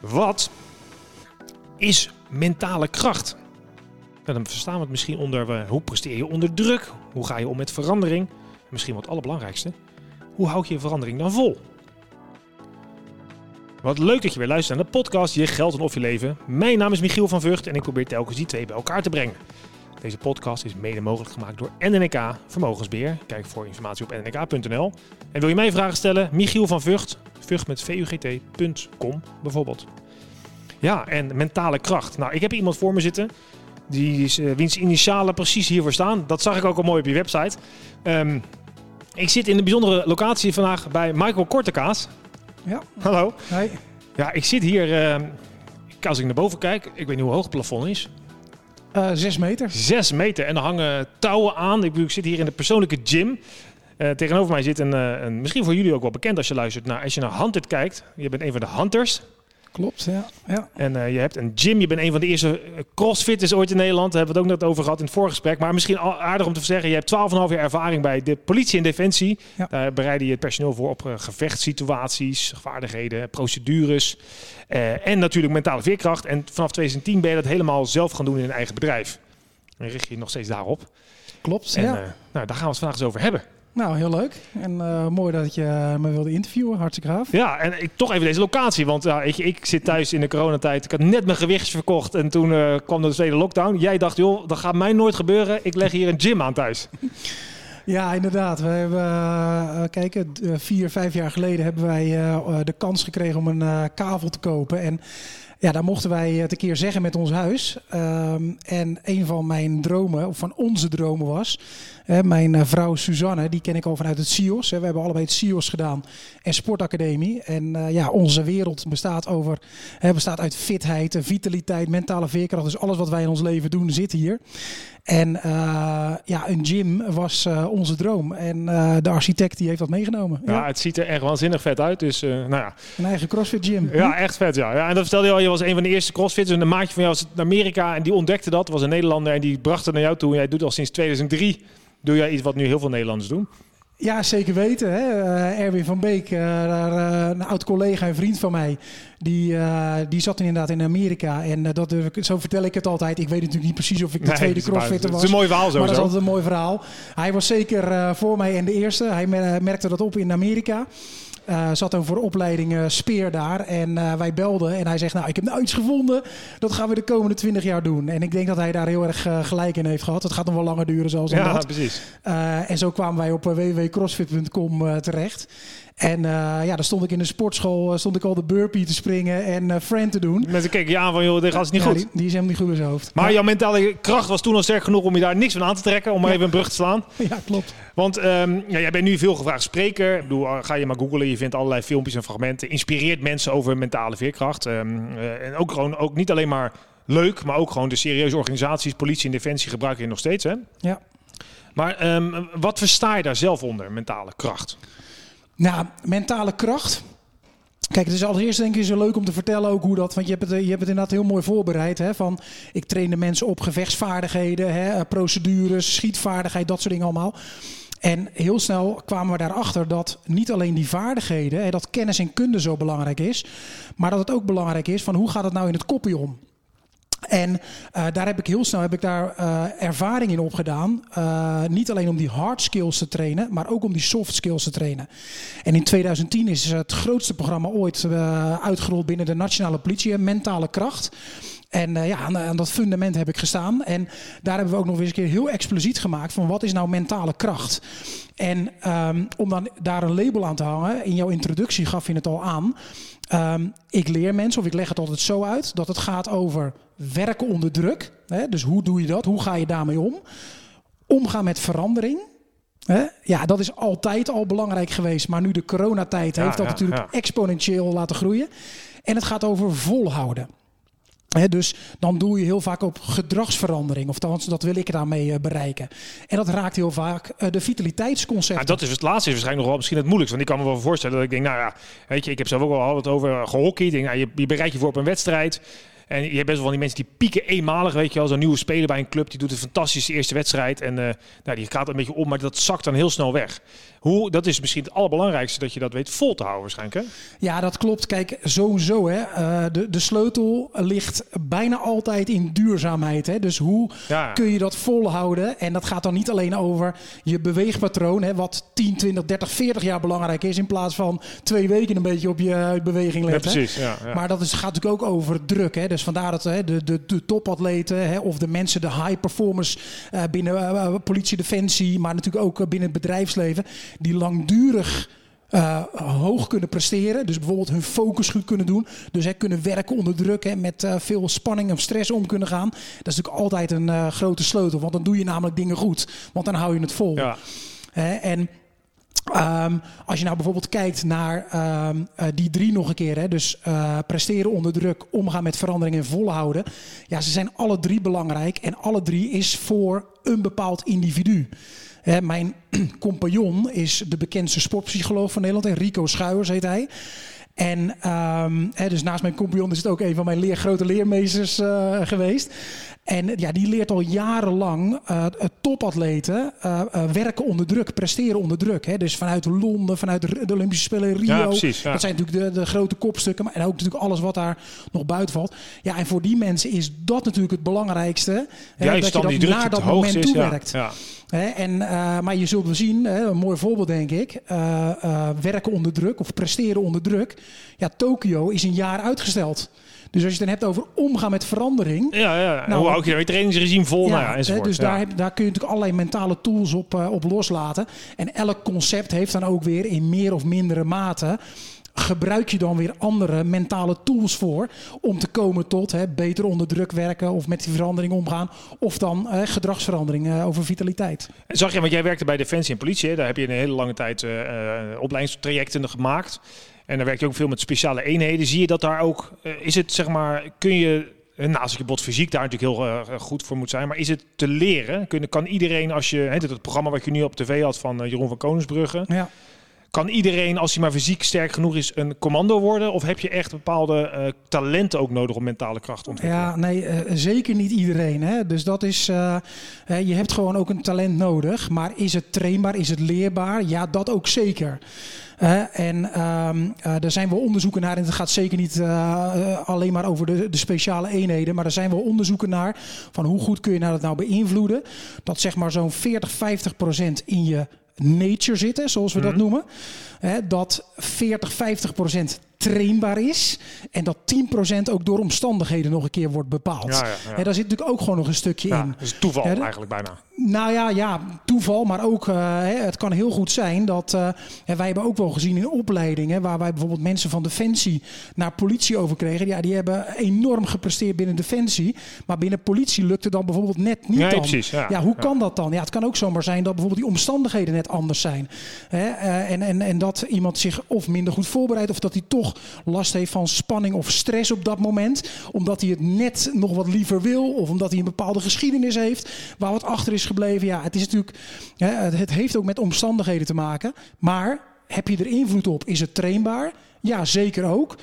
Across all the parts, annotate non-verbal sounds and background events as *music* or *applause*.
Wat is mentale kracht? Nou, dan verstaan we het misschien onder eh, hoe presteer je onder druk? Hoe ga je om met verandering? Misschien wat allerbelangrijkste, hoe houd je verandering dan vol? Wat leuk dat je weer luistert naar de podcast Je Geld en Of Je Leven. Mijn naam is Michiel van Vught en ik probeer telkens die twee bij elkaar te brengen. Deze podcast is mede mogelijk gemaakt door NNK Vermogensbeheer. Kijk voor informatie op nnk.nl. En wil je mij vragen stellen? Michiel van Vught, vught met vugt.com bijvoorbeeld. Ja, en mentale kracht. Nou, ik heb iemand voor me zitten. Die is, uh, wiens initialen precies hiervoor staan. Dat zag ik ook al mooi op je website. Um, ik zit in een bijzondere locatie vandaag bij Michael Kortekaas. Ja. Hallo. Hey. Ja, ik zit hier. Uh, als ik naar boven kijk, ik weet niet hoe hoog het plafond is. Uh, zes meter. Zes meter. En er hangen touwen aan. Ik, zit hier in de persoonlijke gym. Uh, tegenover mij zit een, een, misschien voor jullie ook wel bekend als je luistert naar, als je naar Hunted kijkt. Je bent een van de hunters. Klopt, ja. ja. En uh, je hebt een gym. Je bent een van de eerste crossfitters ooit in Nederland. Daar hebben we het ook net over gehad in het voorgesprek. Maar misschien aardig om te zeggen. Je hebt 12,5 jaar ervaring bij de politie en defensie. Ja. Daar bereid je het personeel voor op uh, gevechtssituaties, vaardigheden, procedures. Uh, en natuurlijk mentale veerkracht. En vanaf 2010 ben je dat helemaal zelf gaan doen in een eigen bedrijf. En richt je je nog steeds daarop. Klopt, en, ja. nou, daar gaan we het vandaag eens over hebben. Nou, heel leuk. En uh, mooi dat je me wilde interviewen. Hartstikke gaaf. Ja, en ik, toch even deze locatie. Want uh, ik, ik, zit thuis in de coronatijd. Ik had net mijn gewicht verkocht. En toen uh, kwam de tweede lockdown. Jij dacht, joh, dat gaat mij nooit gebeuren. Ik leg hier een gym aan thuis. *laughs* Ja, inderdaad. We hebben, kijken, vier, vijf jaar geleden hebben wij de kans gekregen om een kavel te kopen. En ja, daar mochten wij het een keer zeggen met ons huis. Um, en een van mijn dromen, of van onze dromen was... Hè, mijn uh, vrouw Suzanne, die ken ik al vanuit het CIOS. Hè. We hebben allebei het CIOS gedaan en Sportacademie. En uh, ja, onze wereld bestaat, over, hè, bestaat uit fitheid, vitaliteit, mentale veerkracht. Dus alles wat wij in ons leven doen zit hier. En uh, ja, een gym was uh, onze droom. En de architect die heeft dat meegenomen. Ja, ja, het ziet er echt waanzinnig vet uit. Dus, nou ja. Een eigen CrossFit gym. Ja, echt vet. Ja. ja en dat vertelde je al, je was een van de eerste CrossFitters. En een maatje van jou was in Amerika en die ontdekte dat. was een Nederlander en die bracht het naar jou toe. En jij doet al sinds 2003 doe jij iets wat nu heel veel Nederlanders doen. Ja, zeker weten. Hè? Uh, Erwin van Beek, uh, daar, uh, een oud collega en vriend van mij, die, die zat inderdaad in Amerika. En dat, zo vertel ik het altijd. Ik weet natuurlijk niet precies of ik de nee, tweede crossfitter was. Het is een mooi verhaal zo. Maar dat is altijd een mooi verhaal. Hij was zeker voor mij en de eerste. Hij merkte dat op in Amerika. Uh, zat dan voor opleiding uh, Speer daar. En uh, wij belden en hij zegt, nou, ik heb nou iets gevonden. Dat gaan we de komende 20 jaar doen. En ik denk dat hij daar heel erg gelijk in heeft gehad. Het gaat nog wel langer duren zoals ja, dat. precies. en zo kwamen wij op www.crossfit.com terecht. En uh, ja, dan stond ik in de sportschool, stond ik al de burpee te springen en uh, friend te doen. Mensen keken je aan van, joh, dit gaat niet ja, goed. Die, die, is helemaal niet goed in zijn hoofd. Maar ja. jouw mentale kracht was toen al sterk genoeg om je daar niks van aan te trekken. Om maar even een brug te slaan. *laughs* Ja, klopt. Want um, ja, jij bent nu veel gevraagd spreker. Ik bedoel, ga je maar googlen, je vindt allerlei filmpjes en fragmenten. Inspireert mensen over mentale veerkracht. Um, uh, en ook gewoon, ook niet alleen maar leuk, maar ook gewoon de serieuze organisaties, politie en defensie gebruiken je nog steeds, hè? Ja. Maar um, wat versta je daar zelf onder, mentale kracht? Nou, mentale kracht. Kijk, het is allereerst denk ik zo leuk om te vertellen ook hoe dat... Want je hebt het, je hebt het inderdaad heel mooi voorbereid. Hè, van, ik train de mensen op gevechtsvaardigheden, hè, procedures, schietvaardigheid, dat soort dingen allemaal. En heel snel kwamen we daarachter dat niet alleen die vaardigheden... Hè, dat kennis en kunde zo belangrijk is... maar dat het ook belangrijk is van hoe gaat het nou in het kopje om... En uh, daar heb ik heel snel heb ik daar uh, ervaring in opgedaan. Uh, niet alleen om die hard skills te trainen, maar ook om die soft skills te trainen. En in 2010 is het grootste programma ooit uitgerold binnen de nationale politie, mentale kracht. En ja, aan, dat fundament heb ik gestaan. En daar hebben we ook nog eens een keer heel expliciet gemaakt van wat is nou mentale kracht. En um, om dan daar een label aan te hangen, in jouw introductie gaf je het al aan. Um, ik leer mensen, of ik leg het altijd zo uit, dat het gaat over werken onder druk. Hè? Dus hoe doe je dat? Hoe ga je daarmee om? Omgaan met verandering. Hè? Ja, dat is altijd al belangrijk geweest. Maar nu de coronatijd heeft dat ja, natuurlijk ja. exponentieel laten groeien. En het gaat over volhouden. Dus dan doe je heel vaak op gedragsverandering. Of althans, dat wil ik daarmee uh, bereiken. En dat raakt heel vaak uh, de vitaliteitsconcepten. Ja, dat is het laatste is waarschijnlijk nog wel misschien het moeilijkste. Want ik kan me wel voorstellen dat ik denk, nou ja, weet je, ik heb zelf ook al wat over gehockeyd. Nou, je, je bereidt je voor op een wedstrijd. En je hebt best wel van die mensen die pieken eenmalig, weet je wel. Zo'n nieuwe speler bij een club, die doet een fantastische eerste wedstrijd. En uh, nou, die gaat een beetje om, maar dat zakt dan heel snel weg. Hoe, dat is misschien het allerbelangrijkste, dat je dat weet vol te houden waarschijnlijk, hè? Ja, dat klopt. Kijk, sowieso, hè. Uh, de, de sleutel ligt bijna altijd in duurzaamheid, hè. Dus hoe ja. kun je dat volhouden? En dat gaat dan niet alleen over je beweegpatroon, hè, wat 10, 20, 30, 40 jaar belangrijk is, in plaats van twee weken een beetje op je beweging letten. Ja, precies. Ja, ja. Maar dat is, gaat natuurlijk ook over druk, hè. Dus vandaar dat hè, de, de, de topatleten hè, of de mensen, de high performers uh, binnen uh, politie, defensie, maar natuurlijk ook binnen het bedrijfsleven, die langdurig uh, hoog kunnen presteren. Dus bijvoorbeeld hun focus goed kunnen doen. Dus hè, kunnen werken onder druk en met uh, veel spanning of stress om kunnen gaan. Dat is natuurlijk altijd een uh, grote sleutel. Want dan doe je namelijk dingen goed. Want dan hou je het vol. Ja. en Um, als je nou bijvoorbeeld kijkt naar um, uh, die drie nog een keer, hè, dus uh, presteren onder druk, omgaan met verandering en volhouden. Ja, ze zijn alle drie belangrijk en alle drie is voor een bepaald individu. Hè, mijn *clears throat* compagnon is de bekendste sportpsycholoog van Nederland, Rico Schuijers heet hij. En um, hè, dus naast mijn compagnon is het ook een van mijn leer, grote leermeesters uh, geweest. En ja, die leert al jarenlang uh, topatleten uh, werken onder druk, presteren onder druk. Hè. Dus vanuit Londen, vanuit de Olympische Spelen Rio. Ja, precies, ja. Dat zijn natuurlijk de, de grote kopstukken. Maar, en ook natuurlijk alles wat daar nog buiten valt. Ja, en voor die mensen is dat natuurlijk het belangrijkste. Juist hè, dat je dat naar dat moment toewerkt. Ja. Hè, en, maar je zult wel zien, hè, een mooi voorbeeld denk ik. Werken onder druk of presteren onder druk. Ja, Tokio is een jaar uitgesteld. Dus als je het dan hebt over omgaan met verandering. Ja, ja. Nou, hoe hou je je trainingsregime vol? Ja, nou enzovoort. Dus ja. daar, heb, daar kun je natuurlijk allerlei mentale tools op, uh, op loslaten. En elk concept heeft dan ook weer in meer of mindere mate gebruik je dan weer andere mentale tools voor om te komen tot hè, beter onder druk werken of met die verandering omgaan of dan eh, gedragsverandering uh, over vitaliteit. Zag je, want jij werkte bij Defensie en Politie, hè? daar heb je een hele lange tijd uh, opleidingstrajecten gemaakt en daar werk je ook veel met speciale eenheden. Zie je dat daar ook, is het zeg maar, kun je naast je bot fysiek daar natuurlijk heel uh, goed voor moet zijn. Maar is het te leren? Kun, kan iedereen, als je het, het programma wat je nu op tv had van Jeroen van Koningsbrugge. Ja. Kan iedereen, als hij maar fysiek sterk genoeg is, een commando worden? Of heb je echt bepaalde uh, talenten ook nodig om mentale kracht te ontwikkelen? Ja, nee, uh, zeker niet iedereen. Hè? Dus dat is, uh, je hebt gewoon ook een talent nodig. Maar is het trainbaar? Is het leerbaar? Ja, dat ook zeker. En um, uh, daar zijn wel onderzoeken naar. En het gaat zeker niet alleen maar over de, de, speciale eenheden. Maar er zijn wel onderzoeken naar. Van hoe goed kun je nou dat nou beïnvloeden. Dat zeg maar zo'n 40, 50 procent in je nature zitten, zoals we dat noemen. Hè, dat 40, 50 procent trainbaar is. En dat 10% ook door omstandigheden nog een keer wordt bepaald. Ja, ja, ja. En daar zit natuurlijk ook gewoon nog een stukje ja, in. Dat is toeval eigenlijk bijna. Nou ja, ja, toeval. Maar ook, uh, het kan heel goed zijn dat... Uh, wij hebben ook wel gezien in opleidingen... waar wij bijvoorbeeld mensen van Defensie naar politie over kregen. Ja, die hebben enorm gepresteerd binnen Defensie. Maar binnen politie lukte dan bijvoorbeeld net niet dan. Precies, ja, ja, hoe kan dat dan? Ja, het kan ook zomaar zijn dat bijvoorbeeld die omstandigheden net anders zijn. Hè? Uh, en, en, en dat iemand zich of minder goed voorbereidt... of dat hij toch last heeft van spanning of stress op dat moment. Omdat hij het net nog wat liever wil. Of omdat hij een bepaalde geschiedenis heeft waar wat achter is gebleven. Ja, het is natuurlijk. Het heeft ook met omstandigheden te maken. Maar heb je er invloed op? Is het trainbaar? Ja, zeker ook.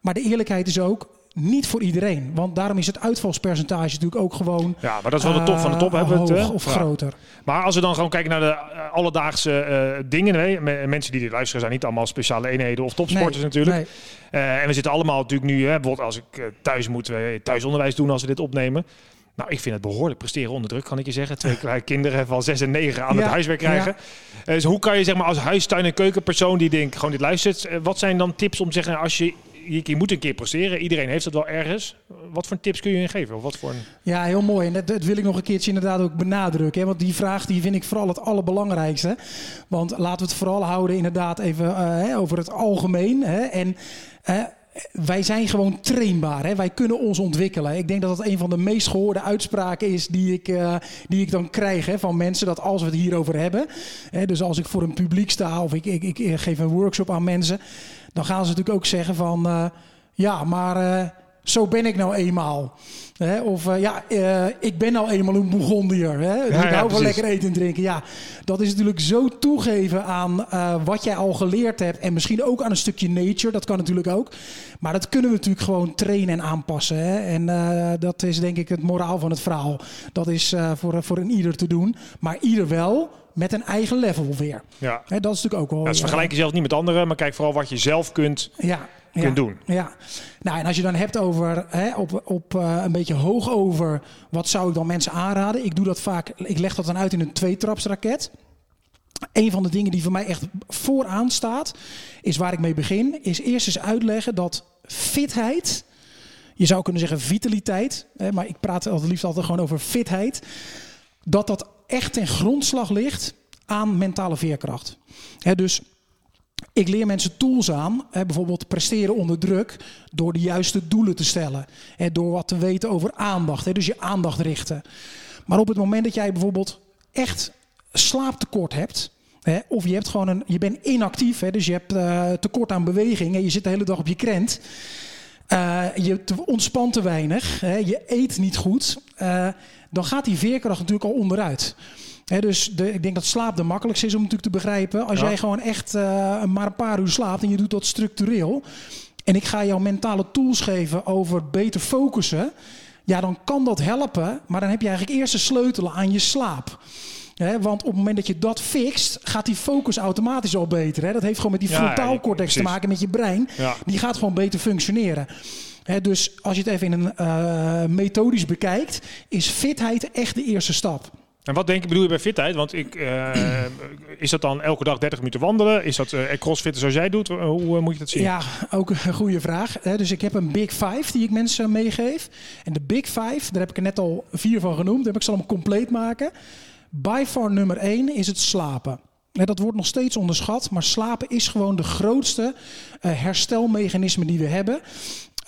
Maar de eerlijkheid is ook. Niet voor iedereen. Want daarom is het uitvalspercentage natuurlijk ook gewoon. Ja, maar dat is wel de top van de top. hebben we het, of ja. groter. Maar als we dan gewoon kijken naar de uh, alledaagse uh, dingen. Nee, mensen die dit luisteren zijn niet allemaal speciale eenheden of topsporters nee, natuurlijk. Nee. Uh, en we zitten allemaal natuurlijk nu, hè, bijvoorbeeld als ik thuis moet, thuisonderwijs doen als we dit opnemen. Nou, ik vind het behoorlijk presteren onder druk, kan ik je zeggen. Twee *laughs* kleine kinderen van 6 en 9 aan Ja, het huiswerk krijgen. Uh, dus hoe kan je zeg maar als huistuin- en keukenpersoon die denkt, gewoon dit luistert. Wat zijn dan tips om te zeggen, als je, je, moet een keer presteren. Iedereen heeft dat wel ergens. Wat voor tips kun je geven? Of wat voor een... Ja, heel mooi. En dat, dat, wil ik nog een keertje inderdaad ook benadrukken. Hè? Want die vraag die vind ik vooral het allerbelangrijkste. Want laten we het vooral houden inderdaad even hè, over het algemeen. Hè? En wij zijn gewoon trainbaar. Hè? Wij kunnen ons ontwikkelen. Ik denk dat dat een van de meest gehoorde uitspraken is die ik, uh, die ik dan krijg hè, van mensen. Dat als we het hierover hebben. Hè, dus als ik voor een publiek sta of ik, ik, ik, geef een workshop aan mensen. Dan gaan ze natuurlijk ook zeggen van... Uh, ja, maar... Zo ben ik nou eenmaal. Hè? Of uh, ja, uh, ik ben nou eenmaal een Bourgondier. Hè? Ja, ik hou ja, van lekker eten en drinken. Ja, dat is natuurlijk zo toegeven aan uh, wat jij al geleerd hebt. En misschien ook aan een stukje nature. Dat kan natuurlijk ook. Maar dat kunnen we natuurlijk gewoon trainen en aanpassen. Hè? En dat is denk ik het moraal van het verhaal. Dat is voor, voor een ieder te doen. Maar ieder wel met een eigen level weer. Ja. Dat is natuurlijk ook wel... Ja, dus vergelijk jezelf niet met anderen, maar kijk vooral wat je zelf kunt, ja, kunt ja, doen. Ja, nou en als je dan hebt over hè, op, op uh, een beetje hoog over wat zou ik dan mensen aanraden? Ik doe dat vaak, ik leg dat dan uit in een tweetrapsraket. Een van de dingen die voor mij echt vooraan staat, is waar ik mee begin, is eerst eens uitleggen dat fitheid, je zou kunnen zeggen vitaliteit, hè, maar ik praat altijd liefst altijd gewoon over fitheid, dat dat echt ten grondslag ligt aan mentale veerkracht. Hè, dus ik leer mensen tools aan, bijvoorbeeld presteren onder druk, door de juiste doelen te stellen. Door wat te weten over aandacht, dus je aandacht richten. Maar op het moment dat jij bijvoorbeeld echt slaaptekort hebt, of je, hebt gewoon een, je bent inactief, dus je hebt uh, tekort aan beweging en je zit de hele dag op je krent. Uh, je ontspant te weinig, je eet niet goed, uh, dan gaat die veerkracht natuurlijk al onderuit. He, dus de, ik denk dat slaap de makkelijkste is om natuurlijk te begrijpen. Als ja. jij gewoon echt uh, maar een paar uur slaapt en je doet dat structureel. En ik ga jou mentale tools geven over beter focussen. Ja, dan kan dat helpen. Maar dan heb je eigenlijk eerst de sleutel aan je slaap. He, want op het moment dat je dat fixt, gaat die focus automatisch al beter. He, dat heeft gewoon met die frontaalcortex ja, te maken, met je brein. Die gaat gewoon beter functioneren. He, dus als je het even in een uh, methodisch bekijkt, is fitheid echt de eerste stap. En wat denk je, bedoel je bij fitheid? Want ik, uh, is dat dan elke dag 30 minuten wandelen? Is dat uh, zoals jij doet? Hoe uh, moet je dat zien? Ja, ook een *laughs* goede vraag. Dus ik heb een Big Five die ik mensen meegeef. En de Big Five, daar heb ik er net al vier van genoemd. Heb ik ze allemaal compleet maken. By far nummer één is het slapen. Dat wordt nog steeds onderschat, maar slapen is gewoon de grootste herstelmechanisme die we hebben.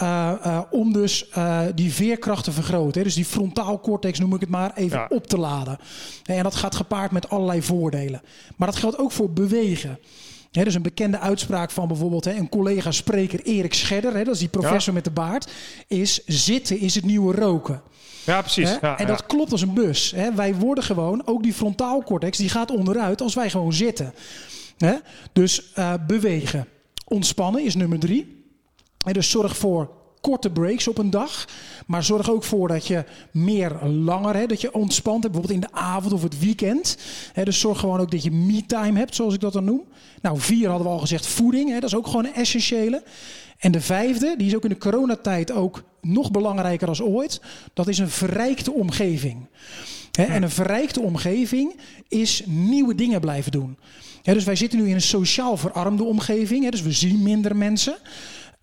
Uh, uh, om dus uh, die veerkracht te vergroten. Hè? Dus die frontaal cortex, noem ik het maar, even ja. op te laden. En dat gaat gepaard met allerlei voordelen. Maar dat geldt ook voor bewegen. He, dus een bekende uitspraak van bijvoorbeeld he, een collega-spreker Erik Scherder, he, dat is die professor ja. met de baard, is zitten is het nieuwe roken. Ja, precies. Ja, en dat ja. klopt als een bus. Wij worden gewoon, ook die frontaal cortex, die gaat onderuit als wij gewoon zitten. Dus uh, bewegen. Ontspannen is nummer drie. En dus zorg voor korte breaks op een dag. Maar zorg ook voor dat je meer langer, hè, dat je ontspant hebt. Bijvoorbeeld in de avond of het weekend. Hè, dus zorg gewoon ook dat je me-time hebt, zoals ik dat dan noem. Nou, vier hadden we al gezegd, voeding. Hè, dat is ook gewoon een essentiële. En de vijfde, die is ook in de coronatijd ook nog belangrijker als ooit. Dat is een verrijkte omgeving. Hè, en een verrijkte omgeving is nieuwe dingen blijven doen. Hè, dus wij zitten nu in een sociaal verarmde omgeving. Hè, dus we zien minder mensen.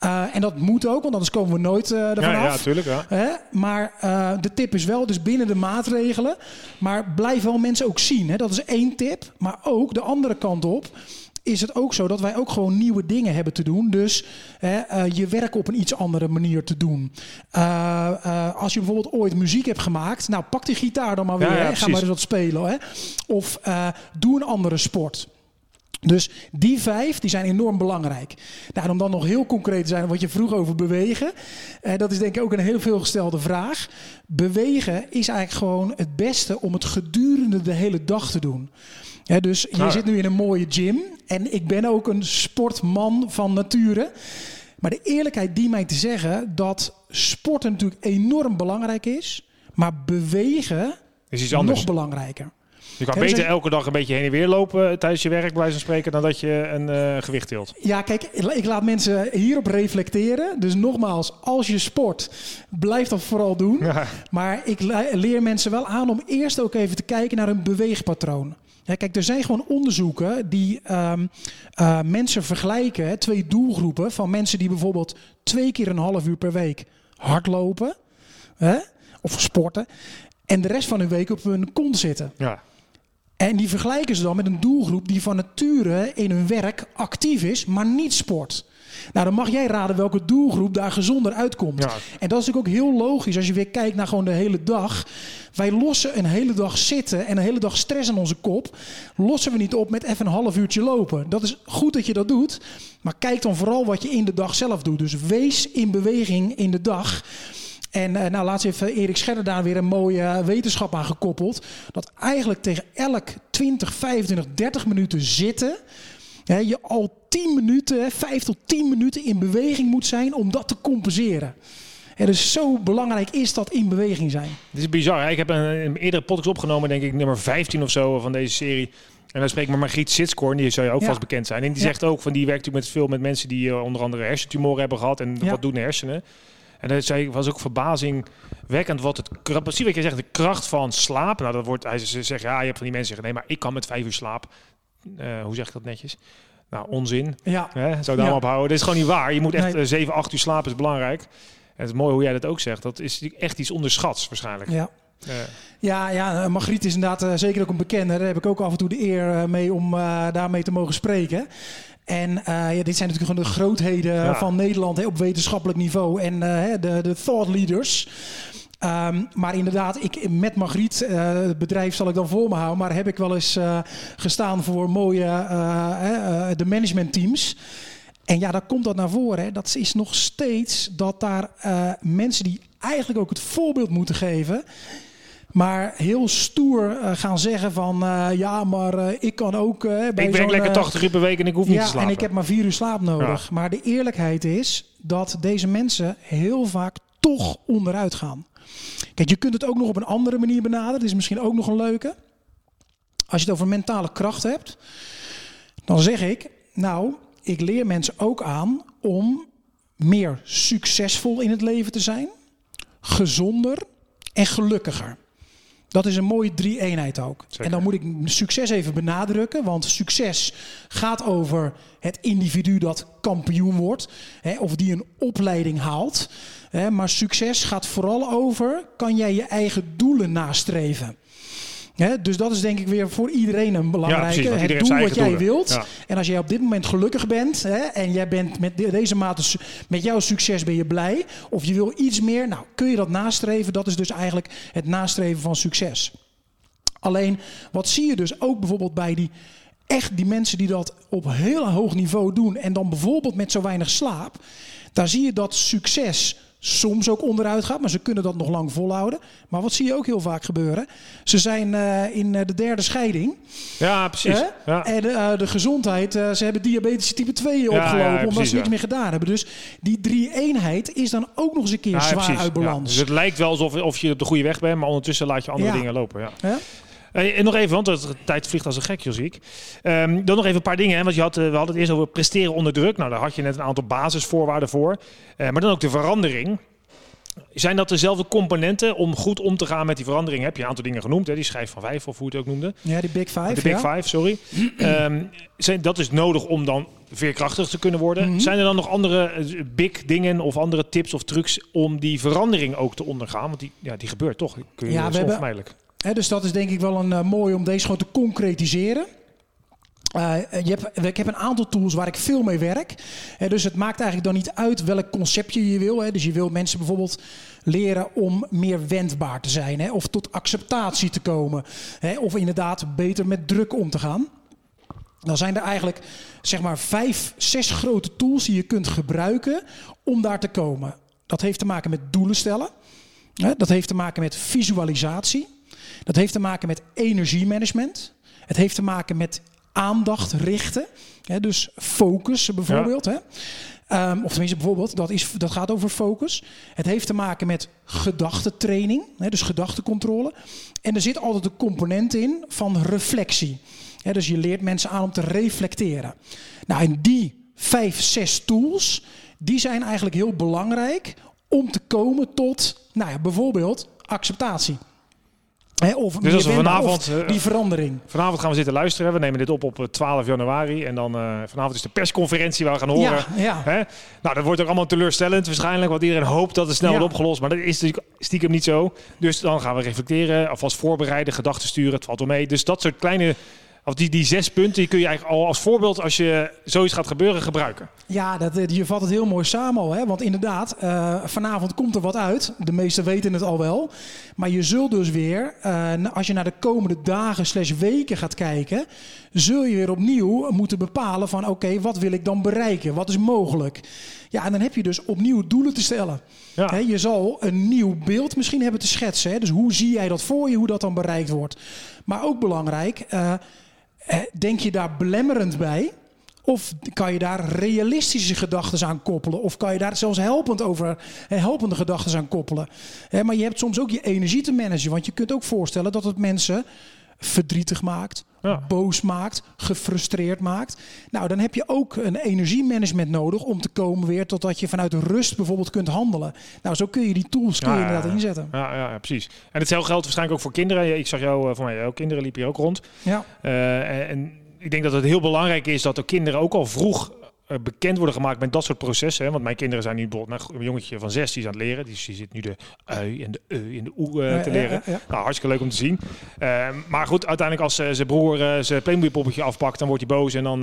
Uh, en dat moet ook, want anders komen we nooit uh, ervan ja, af. Ja, tuurlijk. Ja. Hè? Maar uh, de tip is wel, dus binnen de maatregelen. Maar blijf wel mensen ook zien. Hè? Dat is één tip. Maar ook de andere kant op is het ook zo dat wij ook gewoon nieuwe dingen hebben te doen. Dus hè, uh, je werk op een iets andere manier te doen. Uh, uh, als je bijvoorbeeld ooit muziek hebt gemaakt, nou pak die gitaar dan maar weer. Ja, ja, Ga maar eens wat spelen. Hè? Of doe een andere sport. Dus die vijf die zijn enorm belangrijk. Nou, om dan nog heel concreet te zijn, wat je vroeg over bewegen. Eh, dat is denk ik ook een heel veelgestelde vraag. Bewegen is eigenlijk gewoon het beste om het gedurende de hele dag te doen. Dus je Ah. zit nu in een mooie gym. En ik ben ook een sportman van nature. Maar de eerlijkheid die mij te zeggen dat sporten natuurlijk enorm belangrijk is. Maar bewegen Is iets anders. nog belangrijker. Je kan beter elke dag een beetje heen en weer lopen tijdens je werk, bij spreken, dan dat je een eh, gewicht tilt. Ja, kijk, ik laat mensen hierop reflecteren. Dus nogmaals, als je sport, blijf dat vooral doen. Ja. Maar ik le- leer mensen wel aan om eerst ook even te kijken naar hun beweegpatroon. Ja, kijk, er zijn gewoon onderzoeken die ehm, eh, mensen vergelijken, hè, twee doelgroepen van mensen die bijvoorbeeld twee keer een half uur per week hardlopen hè, of sporten. En de rest van hun week op hun kont zitten. Ja. En die vergelijken ze dan met een doelgroep die van nature in hun werk actief is, maar niet sport. Nou, dan mag jij raden welke doelgroep daar gezonder uitkomt. Ja. En dat is natuurlijk ook heel logisch als je weer kijkt naar gewoon de hele dag. Wij lossen een hele dag zitten en een hele dag stress in onze kop. Lossen we niet op met even een half uurtje lopen. Dat is goed dat je dat doet. Maar kijk dan vooral wat je in de dag zelf doet. Dus wees in beweging in de dag. En uh, nou, laatst heeft Erik Scherder daar weer een mooie uh, wetenschap aan gekoppeld. Dat eigenlijk tegen elk 20, 25, 30 minuten zitten. Hè, je al 10 minuten, 5 tot 10 minuten in beweging moet zijn om dat te compenseren. En dus zo belangrijk is dat in beweging zijn. Het is bizar. Hè? Ik heb een, een eerdere podcast opgenomen, denk ik, nummer 15 of zo van deze serie. En dan spreek ik met Margriet Sitskoorn, die zou je ook Ja. vast bekend zijn. En die Ja. zegt ook van die werkt natuurlijk met veel met mensen die uh, onder andere hersentumoren hebben gehad. En Ja. wat doen de hersenen? En dat zei, was ook verbazingwekkend wat het precies wat je zegt, de kracht van slaap. Nou, dat wordt, hij ze zegt, ja, je hebt van die mensen zeggen, nee, maar ik kan met vijf uur slaap. Eh, hoe zeg ik dat netjes? Nou, onzin. Ja, Hè? Zou daar Ja. op houden. Dat is gewoon niet waar. Je moet echt Nee. eh, 7, 8 uur slapen is belangrijk. En het is mooi hoe jij dat ook zegt. Dat is echt iets onderschats waarschijnlijk. ja. Eh, Ja, ja, Margriet is inderdaad eh, zeker ook een bekende. Daar heb ik ook af en toe de eer eh, mee om eh, daarmee te mogen spreken. En eh, ja, dit zijn natuurlijk gewoon de grootheden Ja. van Nederland hè, op wetenschappelijk niveau. En eh, de, de thought leaders. Ehm, maar inderdaad, ik, met Margriet, eh, het bedrijf zal ik dan voor me houden, maar heb ik wel eens gestaan voor mooie eh, de managementteams. En ja, daar komt dat naar voren. Hè. Dat is nog steeds dat daar mensen die eigenlijk ook het voorbeeld moeten geven, maar heel stoer eh, gaan zeggen van eh, ja, maar eh, ik kan ook. bij ik werk lekker eh, 80 uur per week en ik hoef niet te ja, slapen. en ik heb maar vier uur slaap nodig. Maar de eerlijkheid is dat deze mensen heel vaak toch onderuit gaan. Kijk, je kunt het ook nog op een andere manier benaderen. Dit is misschien ook nog een leuke. Als je het over mentale kracht hebt, dan zeg ik, nou, ik leer mensen ook aan om meer succesvol in het leven te zijn, gezonder en gelukkiger. Dat is een mooie drie-eenheid ook. Zeker. En dan moet ik succes even benadrukken, want succes gaat over het individu dat kampioen wordt, hè, of die een opleiding haalt. Hè, maar succes gaat vooral over, kan jij je eigen doelen nastreven? Dus dat is denk ik weer voor iedereen een belangrijke. precies, want het doel wat jij wilt. En als jij op dit moment gelukkig bent en jij bent met de- deze mate met jouw succes ben je blij, of je wil iets meer, nou kun je dat nastreven. Dat is dus eigenlijk het nastreven van succes. Alleen wat zie je dus ook bijvoorbeeld bij die echt die mensen die dat op heel hoog niveau doen en dan bijvoorbeeld met zo weinig slaap, daar zie je dat succes soms ook onderuit gaat, maar ze kunnen dat nog lang volhouden. Maar wat zie je ook heel vaak gebeuren? Ze zijn eh, in eh, de derde scheiding. Ja, precies. Ja. En eh, de gezondheid, ze hebben diabetes type 2 opgelopen ja, omdat ze niks meer gedaan hebben. Dus die drie eenheid is dan ook nog eens een keer zwaar precies. uit Ja, balans. Dus het lijkt wel alsof of je op de goede weg bent, maar ondertussen laat je andere dingen lopen. Ja. Eh, en nog even, want de tijd vliegt als een gek, Josiek. Ehm dan nog even een paar dingen. Hè, want je had, eh, we hadden het eerst over presteren onder druk. Nou, daar had je net een aantal basisvoorwaarden voor. Eh, maar dan ook de verandering. Zijn dat dezelfde componenten om goed om te gaan met die verandering? Heb je een aantal dingen genoemd, hè? die schijf van vijf of hoe je het ook noemde. Ja, die Big Five. De Big ja. Five, sorry. *clears throat* Ehm, zijn, dat is nodig om dan veerkrachtig te kunnen worden. Mhm. Zijn er dan nog andere big dingen of andere tips of trucs om die verandering ook te ondergaan? Want die, ja, die gebeurt toch? Kun je, Ja, dat we hebben- onvermijdelijk. Dus dat is denk ik wel een eh, mooi om deze gewoon te concretiseren. Eh, je hebt, ik heb een aantal tools waar ik veel mee werk. Dus het maakt eigenlijk dan niet uit welk concept je je wil. Dus je wil mensen bijvoorbeeld leren om meer wendbaar te zijn. Of tot acceptatie te komen. Of inderdaad beter met druk om te gaan. Dan zijn er eigenlijk zeg maar vijf, zes grote tools die je kunt gebruiken om daar te komen. Dat heeft te maken met doelen stellen. Dat heeft te maken met visualisatie. Dat heeft te maken met energiemanagement. Het heeft te maken met aandacht richten. Hè, dus focus bijvoorbeeld. Hè. Ehm, of tenminste bijvoorbeeld, dat, is, dat gaat over focus. Het heeft te maken met gedachtentraining. Hè, dus gedachtencontrole. En er zit altijd een component in van reflectie. Hè, dus je leert mensen aan om te reflecteren. Nou, en die vijf, zes tools, die zijn eigenlijk heel belangrijk om te komen tot, nou ja, bijvoorbeeld acceptatie. Of meer als we vanavond, eh, die verandering. Vanavond gaan we zitten luisteren. We nemen dit op op eh, 12 januari. En dan eh, vanavond is de persconferentie waar we gaan horen. Ja? Nou, dat wordt ook allemaal teleurstellend waarschijnlijk. Want iedereen hoopt dat het snel Ja. wordt opgelost. Maar dat is natuurlijk stiekem niet zo. Dus dan gaan we reflecteren. Alvast voorbereiden, gedachten sturen. Het valt wel mee. Dus dat soort kleine... Of die, die zes punten die kun je eigenlijk al als voorbeeld als je zoiets gaat gebeuren gebruiken. Ja, dat, eh, je vat het heel mooi samen al. Hè? Want inderdaad, uh, vanavond komt er wat uit. De meesten weten het al wel. Maar je zult dus weer, uh, als je naar de komende dagen slash weken gaat kijken... zul je weer opnieuw moeten bepalen van... oké, wat wil ik dan bereiken? Wat is mogelijk? Ja, en dan heb je dus opnieuw doelen te stellen. Ja. je zal een nieuw beeld misschien hebben te schetsen. Hè? Dus hoe zie jij dat voor je, hoe dat dan bereikt wordt? Maar ook belangrijk, uh, denk je daar belemmerend bij? Of kan je daar realistische gedachten aan koppelen? Of kan je daar zelfs helpend over, helpende gedachten aan koppelen? Maar je hebt soms ook je energie te managen. Want je kunt ook voorstellen dat het mensen verdrietig maakt, boos maakt, gefrustreerd maakt. Nou, dan heb je ook een energiemanagement nodig om te komen weer totdat je vanuit rust bijvoorbeeld kunt handelen. Nou, zo kun je die tools kun je inderdaad inzetten. Ja, ja, precies. En hetzelfde geldt waarschijnlijk ook voor kinderen. Ik zag jou, eh, voor mij, jouw kinderen liepen hier ook rond. Ja. Uh, en ik denk dat het heel belangrijk is dat de kinderen ook al vroeg eh, bekend worden gemaakt met dat soort processen. Hè? Want mijn kinderen zijn nu bijvoorbeeld een jongetje van zes die is aan het leren. Die, die zit nu de ui en de e en de oe uh, te leren. nou, hartstikke leuk om te zien. Uh, maar goed, uiteindelijk als zijn broer uh, zijn Playmobil poppetje afpakt, dan wordt hij boos. En dan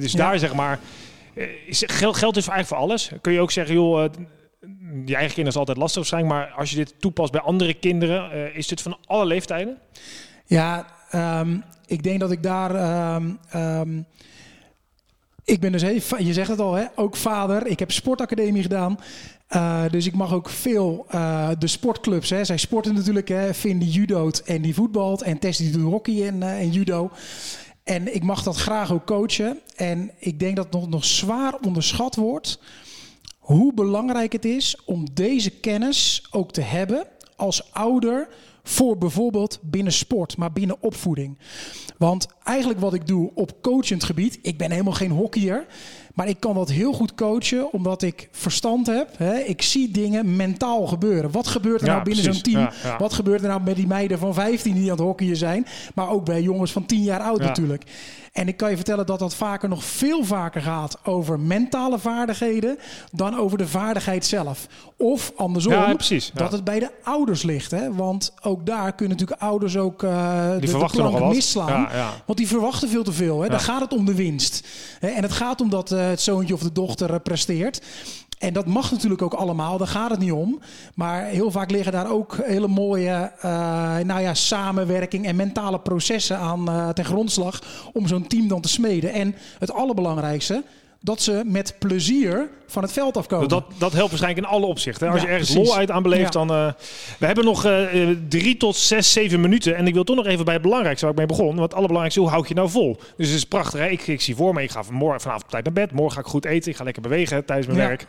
dus daar zeg maar, is, geld, geld is eigenlijk voor alles. Kun je ook zeggen, joh, je eigen kinderen is altijd lastig zijn, maar als je dit toepast bij andere kinderen, is dit van alle leeftijden? Ja, um, ik denk dat ik daar. Um, um, ik ben dus, even, je zegt het al, hè, ook vader. Ik heb sportacademie gedaan. Uh, dus ik mag ook veel uh, de sportclubs. Hè. Zij sporten natuurlijk. Hè. Finn die judoot en die voetbalt. En Tess die doet hockey en, uh, en judo. En ik mag dat graag ook coachen. En ik denk dat het nog, nog zwaar onderschat wordt... hoe belangrijk het is om deze kennis ook te hebben als ouder voor bijvoorbeeld binnen sport, maar binnen opvoeding. Want eigenlijk wat ik doe op coachend gebied, ik ben helemaal geen hockeyer, maar ik kan dat heel goed coachen omdat ik verstand heb. Hè? Ik zie dingen mentaal gebeuren. Wat gebeurt er nou binnen zo'n team? Wat gebeurt er nou met die meiden van 15 die aan het hockeyen zijn, maar ook bij jongens van 10 jaar oud natuurlijk. En ik kan je vertellen dat dat vaker nog veel vaker gaat over mentale vaardigheden dan over de vaardigheid zelf. Of andersom, ja, precies, dat het bij de ouders ligt. Hè? Want ook daar kunnen natuurlijk ouders ook uh, die de, de misslaan. Want die verwachten veel te veel. Hè? Dan gaat het om de winst. En het gaat om dat uh, het zoontje of de dochter uh, presteert. En dat mag natuurlijk ook allemaal, daar gaat het niet om. Maar heel vaak liggen daar ook hele mooie uh, nou ja, samenwerking en mentale processen aan ten grondslag om zo'n team dan te smeden. En het allerbelangrijkste, dat ze met plezier van het veld afkomen. Dat, dat helpt waarschijnlijk in alle opzichten. Als je ergens precies. lol uit aan beleeft, dan... Uh, we hebben nog uh, drie tot zes, zeven minuten. En ik wil toch nog even bij het belangrijkste waar ik mee begon. Want het allerbelangrijkste, hoe houd je nou vol? Dus het is prachtig. Hè? Ik, ik zie voor me, ik ga vanmorgen, vanavond op tijd naar bed. Morgen ga ik goed eten. Ik ga lekker bewegen tijdens mijn werk.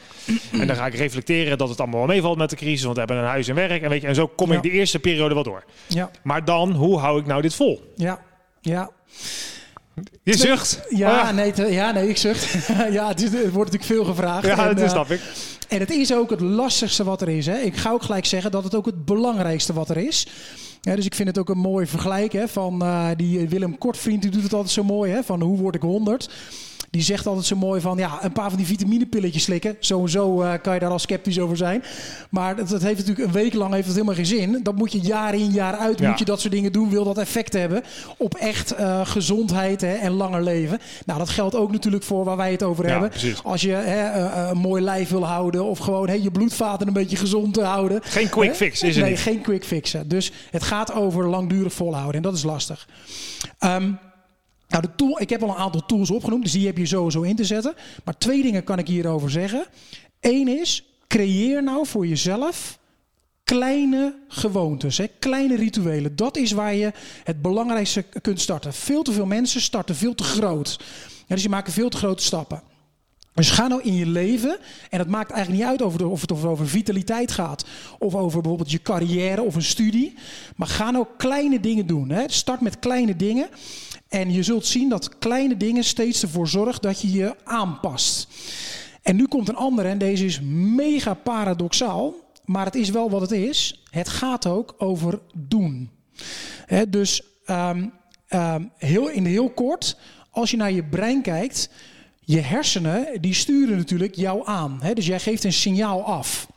En dan ga ik reflecteren dat het allemaal wel meevalt met de crisis. Want we hebben een huis en werk. En, weet je, en zo kom ik de eerste periode wel door. Ja. Maar dan, hoe hou ik nou dit vol? Ja, ja. Je zucht? Ja, ah. nee, ja nee, ik zucht. *laughs* ja, het, is, wordt natuurlijk veel gevraagd. Ja, en, dat uh, snap ik. En het is ook het lastigste wat er is. Hè. Ik ga ook gelijk zeggen dat het ook het belangrijkste wat er is. Ja, dus ik vind het ook een mooi vergelijk hè, van uh, die Willem Kortvriend. Die doet het altijd zo mooi. Hè, van hoe word ik 100? Die zegt altijd zo mooi van ja, een paar van die vitaminepilletjes slikken. Sowieso uh, kan je daar al sceptisch over zijn. Maar dat, dat, heeft natuurlijk een week lang heeft het helemaal geen zin. Dat moet je jaar in jaar uit ja. moet je dat soort dingen doen. Wil dat effect hebben op echt uh, gezondheid hè, en langer leven. Nou, dat geldt ook natuurlijk voor waar wij het over ja, hebben. Precies. Als je hè, uh, een mooi lijf wil houden of gewoon hè, je bloedvaten een beetje gezond te houden. Geen quick fix is het Nee, geen quick fixen. Dus het gaat over langdurig volhouden en dat is lastig. Um, nou, de tool, ik heb al een aantal tools opgenoemd, dus die heb je sowieso in te zetten. Maar twee dingen kan ik hierover zeggen. Eén is, creëer nou voor jezelf kleine gewoontes, hè, kleine rituelen. Dat is waar je het belangrijkste kunt starten. Veel te veel mensen starten veel te groot. Ja, dus je maakt veel te grote stappen. Dus ga nou in je leven, en het maakt eigenlijk niet uit of het over vitaliteit gaat, of over bijvoorbeeld je carrière of een studie, maar ga nou kleine dingen doen. Hè. Start met kleine dingen. En je zult zien dat kleine dingen steeds ervoor zorgen dat je je aanpast. En nu komt een andere en deze is mega paradoxaal, maar het is wel wat het is. Het gaat ook over doen. Dus um, um, heel, in heel kort, als je naar je brein kijkt, je hersenen die sturen natuurlijk jou aan. Dus jij geeft een signaal af.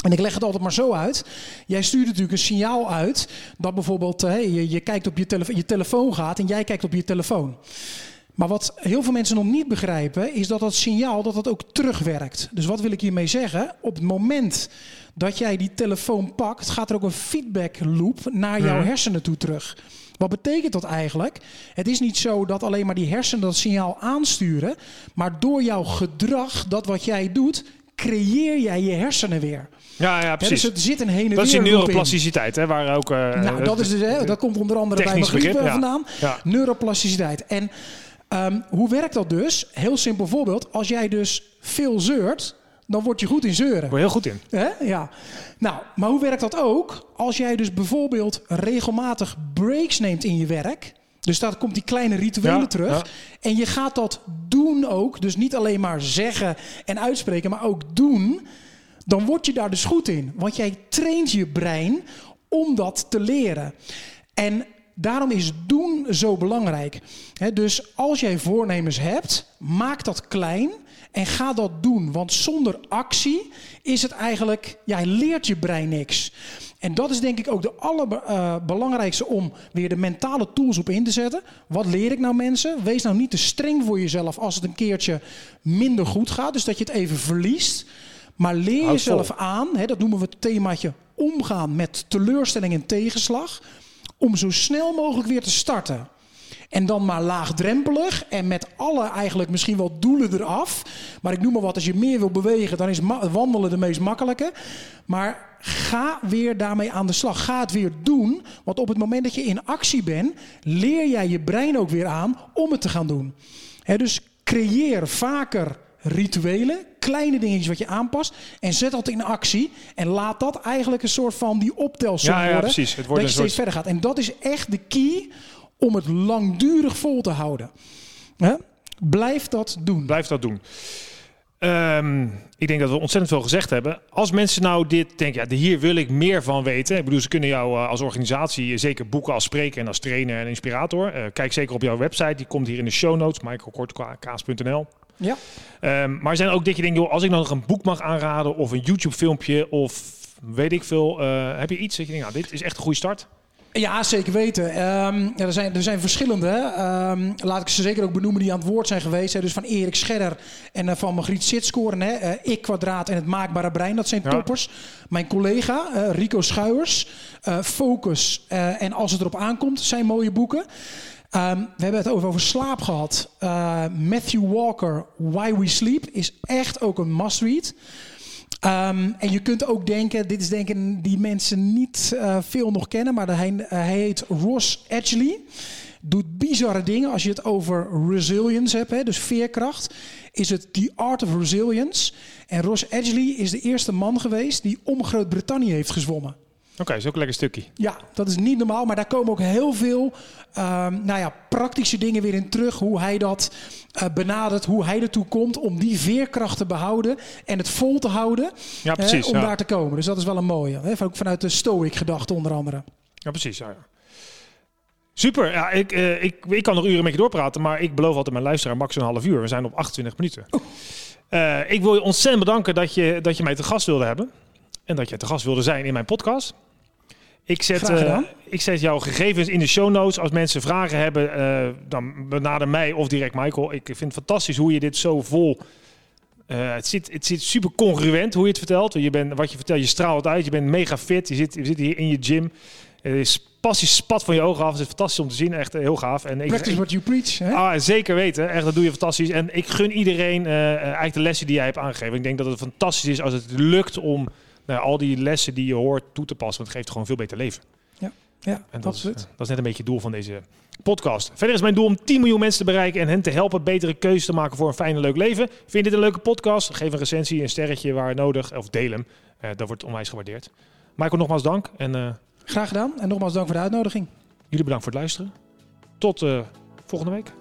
En ik leg het altijd maar zo uit. Jij stuurt natuurlijk een signaal uit dat bijvoorbeeld uh, je, je, kijkt op je, tele je telefoon gaat en jij kijkt op je telefoon. Maar wat heel veel mensen nog niet begrijpen, is dat dat signaal dat dat ook terugwerkt. Dus wat wil ik hiermee zeggen? Op het moment dat jij die telefoon pakt, gaat er ook een feedback loop naar jouw hersenen toe terug. Wat betekent dat eigenlijk? Het is niet zo dat alleen maar die hersenen dat signaal aansturen, maar door jouw gedrag, dat wat jij doet, creëer jij je hersenen weer. Ja, ja, precies. dus het zit een heen en weer. Dat is die neuroplasticiteit, hè, waar ook. Uh, nou, dat, is dus, hè, dat komt onder andere bij mijn begrip, ja. vandaan. Ja. Neuroplasticiteit. En um, hoe werkt dat dus? Heel simpel voorbeeld. Als jij dus veel zeurt, dan word je goed in zeuren. Word je heel goed in. Hè? Ja. Nou, maar hoe werkt dat ook? Als jij dus bijvoorbeeld regelmatig breaks neemt in je werk. Dus daar komt die kleine rituelen terug. En je gaat dat doen ook. Dus niet alleen maar zeggen en uitspreken, maar ook doen. Dan word je daar dus goed in. Want jij traint je brein om dat te leren. En daarom is doen zo belangrijk. dus als jij voornemens hebt, maak dat klein. En ga dat doen, want zonder actie is het eigenlijk, ja, leert je brein niks. En dat is denk ik ook de allerbelangrijkste uh, om weer de mentale tools op in te zetten. Wat leer ik nou mensen? Wees nou niet te streng voor jezelf als het een keertje minder goed gaat. Dus dat je het even verliest. Maar leer jezelf aan, hè, dat noemen we het themaatje omgaan met teleurstelling en tegenslag. Om zo snel mogelijk weer te starten. En dan maar laagdrempelig en met alle eigenlijk misschien wel doelen eraf. Maar ik noem maar wat, als je meer wil bewegen, dan is wandelen de meest makkelijke. Maar ga weer daarmee aan de slag. Ga het weer doen. Want op het moment dat je in actie bent, leer jij je brein ook weer aan om het te gaan doen. dus creëer vaker rituelen, kleine dingetjes wat je aanpast en zet dat in actie en laat dat eigenlijk een soort van die optelsom ja, ja, worden, precies. Het wordt dat je steeds verder gaat. En dat is echt de key om het langdurig vol te houden. Blijf dat doen. Blijf dat doen. Um, ik denk dat we ontzettend veel gezegd hebben. Als mensen nou dit denken, ja, hier wil ik meer van weten. Ik bedoel, ze kunnen jou uh, als organisatie zeker boeken als spreker en als trainer en inspirator. Uh, kijk zeker op jouw website, die komt hier in de show notes, michaelkortkaas.nl. Ja. Um, maar zijn ook dat je denkt, joh, als ik nou nog een boek mag aanraden of een YouTube filmpje of weet ik veel. Uh, heb je iets dat je denkt, nou, dit is echt een goede start? Ja, zeker weten. Um, ja, er, zijn, er zijn verschillende. Um, laat ik ze zeker ook benoemen die aan het woord zijn geweest. Hè. Dus van Erik Scherder en uh, van Margriet Sitskoren. Hè. Uh, ik kwadraat en het maakbare brein. Dat zijn ja. toppers. Mijn collega uh, Rico Schuijers. Focus en Als het erop aankomt zijn mooie boeken. Um, we hebben het over, over slaap gehad. Matthew Walker, Why We Sleep, is echt ook een must-read. Um, en je kunt ook denken, dit is denken die mensen niet uh, veel nog kennen, maar hij, uh, hij heet Ross Edgley. Doet bizarre dingen als je het over resilience hebt, hè, dus veerkracht. Is het The Art of Resilience. En Ross Edgley is de eerste man geweest die om Groot-Brittannië heeft gezwommen. Oké, okay, is ook een lekker stukje. Ja, dat is niet normaal. Maar daar komen ook heel veel um, nou ja, praktische dingen weer in terug. Hoe hij dat uh, benadert, hoe hij ertoe komt om die veerkracht te behouden en het vol te houden. Ja, precies. om ja. daar te komen. Dus dat is wel een mooie. Hè? Ook vanuit de Stoic gedachte onder andere. Ja, precies. Ja, Super. Ja, ik, uh, ik, ik kan nog uren met je doorpraten, maar ik beloof altijd mijn luisteraar max een half uur. We zijn op 28 minuten. Uh, ik wil je ontzettend bedanken dat je, dat je mij te gast wilde hebben. En dat je te gast wilde zijn in mijn podcast. Ik zet, uh, ik zet jouw gegevens in de show notes. Als mensen vragen hebben, uh, dan benader mij of direct Michael. Ik vind het fantastisch hoe je dit zo vol... Uh, het, zit, het zit super congruent hoe je het vertelt. Je bent, wat je vertelt, je straalt uit. Je bent mega fit. Je zit, je zit hier in je gym. Het is passie spat van je ogen af. Het is fantastisch om te zien. Echt heel gaaf. En Practice what you preach. Hè? Ah, zeker weten. Echt, dat doe je fantastisch. En ik gun iedereen eigenlijk de lessen die jij hebt aangegeven. Ik denk dat het fantastisch is als het lukt om nou, al die lessen die je hoort toe te passen. Want het geeft gewoon veel beter leven. Ja, ja en dat, is, dat is net een beetje het doel van deze podcast. Verder is mijn doel om 10 miljoen mensen te bereiken en hen te helpen betere keuzes te maken voor een fijn en leuk leven. Vind je dit een leuke podcast? Geef een recensie, een sterretje waar nodig, of deel hem. Uh, dat wordt onwijs gewaardeerd. Michael, nogmaals dank. En, uh, Graag gedaan en nogmaals dank voor de uitnodiging. Jullie bedankt voor het luisteren. Tot uh, volgende week.